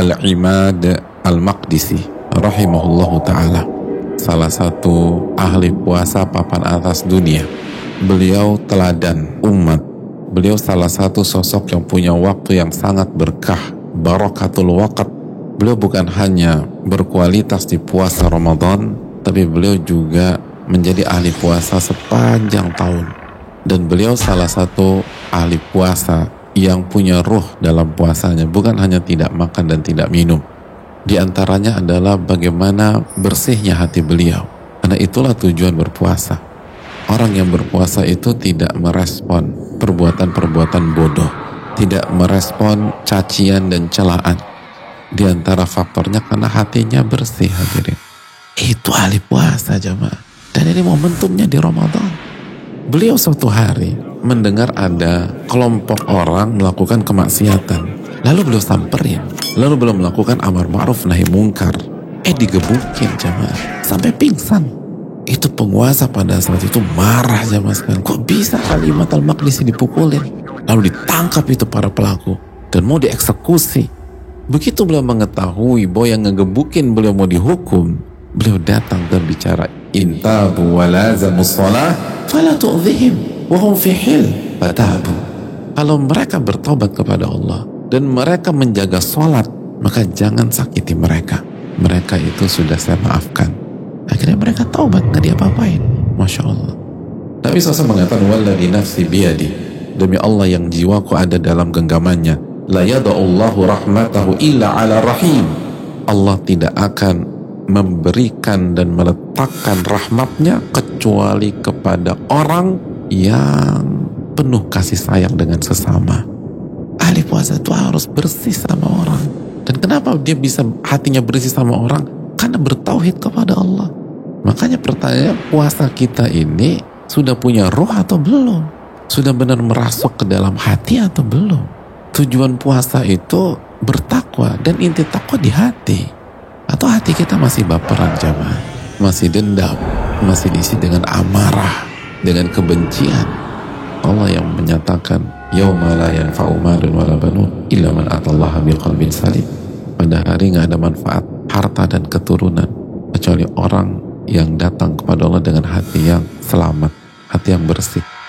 Al-Imad Al-Maqdisi rahimahullahu taala salah satu ahli puasa papan atas dunia. Beliau teladan umat. Beliau salah satu sosok yang punya waktu yang sangat berkah barakatul waqt. Beliau bukan hanya berkualitas di puasa Ramadan tapi beliau juga menjadi ahli puasa sepanjang tahun. Dan beliau salah satu ahli puasa yang punya ruh dalam puasanya bukan hanya tidak makan dan tidak minum. Di antaranya adalah bagaimana bersihnya hati beliau. Karena itulah tujuan berpuasa. Orang yang berpuasa itu tidak merespon perbuatan-perbuatan bodoh tidak merespon cacian dan celaan. Di antara faktornya karena hatinya bersih hadirin. Itu ahli puasa jemaah. Dan ini momentumnya di Ramadan. Beliau suatu hari mendengar ada kelompok orang melakukan kemaksiatan. Lalu beliau samperin. Lalu belum melakukan amar ma'ruf nahi mungkar. Eh digebukin jamaah. Sampai pingsan. Itu penguasa pada saat itu marah jamaah sekalian. Kok bisa kalimat al-maqdisi dipukulin? Lalu ditangkap itu para pelaku. Dan mau dieksekusi. Begitu beliau mengetahui bahwa yang ngegebukin beliau mau dihukum. Beliau datang dan bicara. Intabu walazamus salah. Fala tu'zihim wahum fihil fatabu kalau mereka bertobat kepada Allah dan mereka menjaga sholat maka jangan sakiti mereka. Mereka itu sudah saya maafkan. Akhirnya mereka taubat nggak diapa-apain. Masya Allah. Nabi SAW mengatakan walladhi nafsi biyadi. Demi Allah yang jiwaku ada dalam genggamannya. La yada'ullahu rahmatahu illa ala rahim. Allah tidak akan memberikan dan meletakkan rahmatnya kecuali kepada orang yang penuh kasih sayang dengan sesama. Ahli puasa itu harus bersih sama orang. Dan kenapa dia bisa hatinya bersih sama orang? Karena bertauhid kepada Allah. Makanya pertanyaan puasa kita ini sudah punya roh atau belum? Sudah benar merasuk ke dalam hati atau belum? Tujuan puasa itu bertakwa dan inti takwa di hati. Atau hati kita masih baperan jamaah, masih dendam, masih diisi dengan amarah, dengan kebencian. Allah yang menyatakan salim. Pada hari nggak ada manfaat harta dan keturunan kecuali orang yang datang kepada Allah dengan hati yang selamat hati yang bersih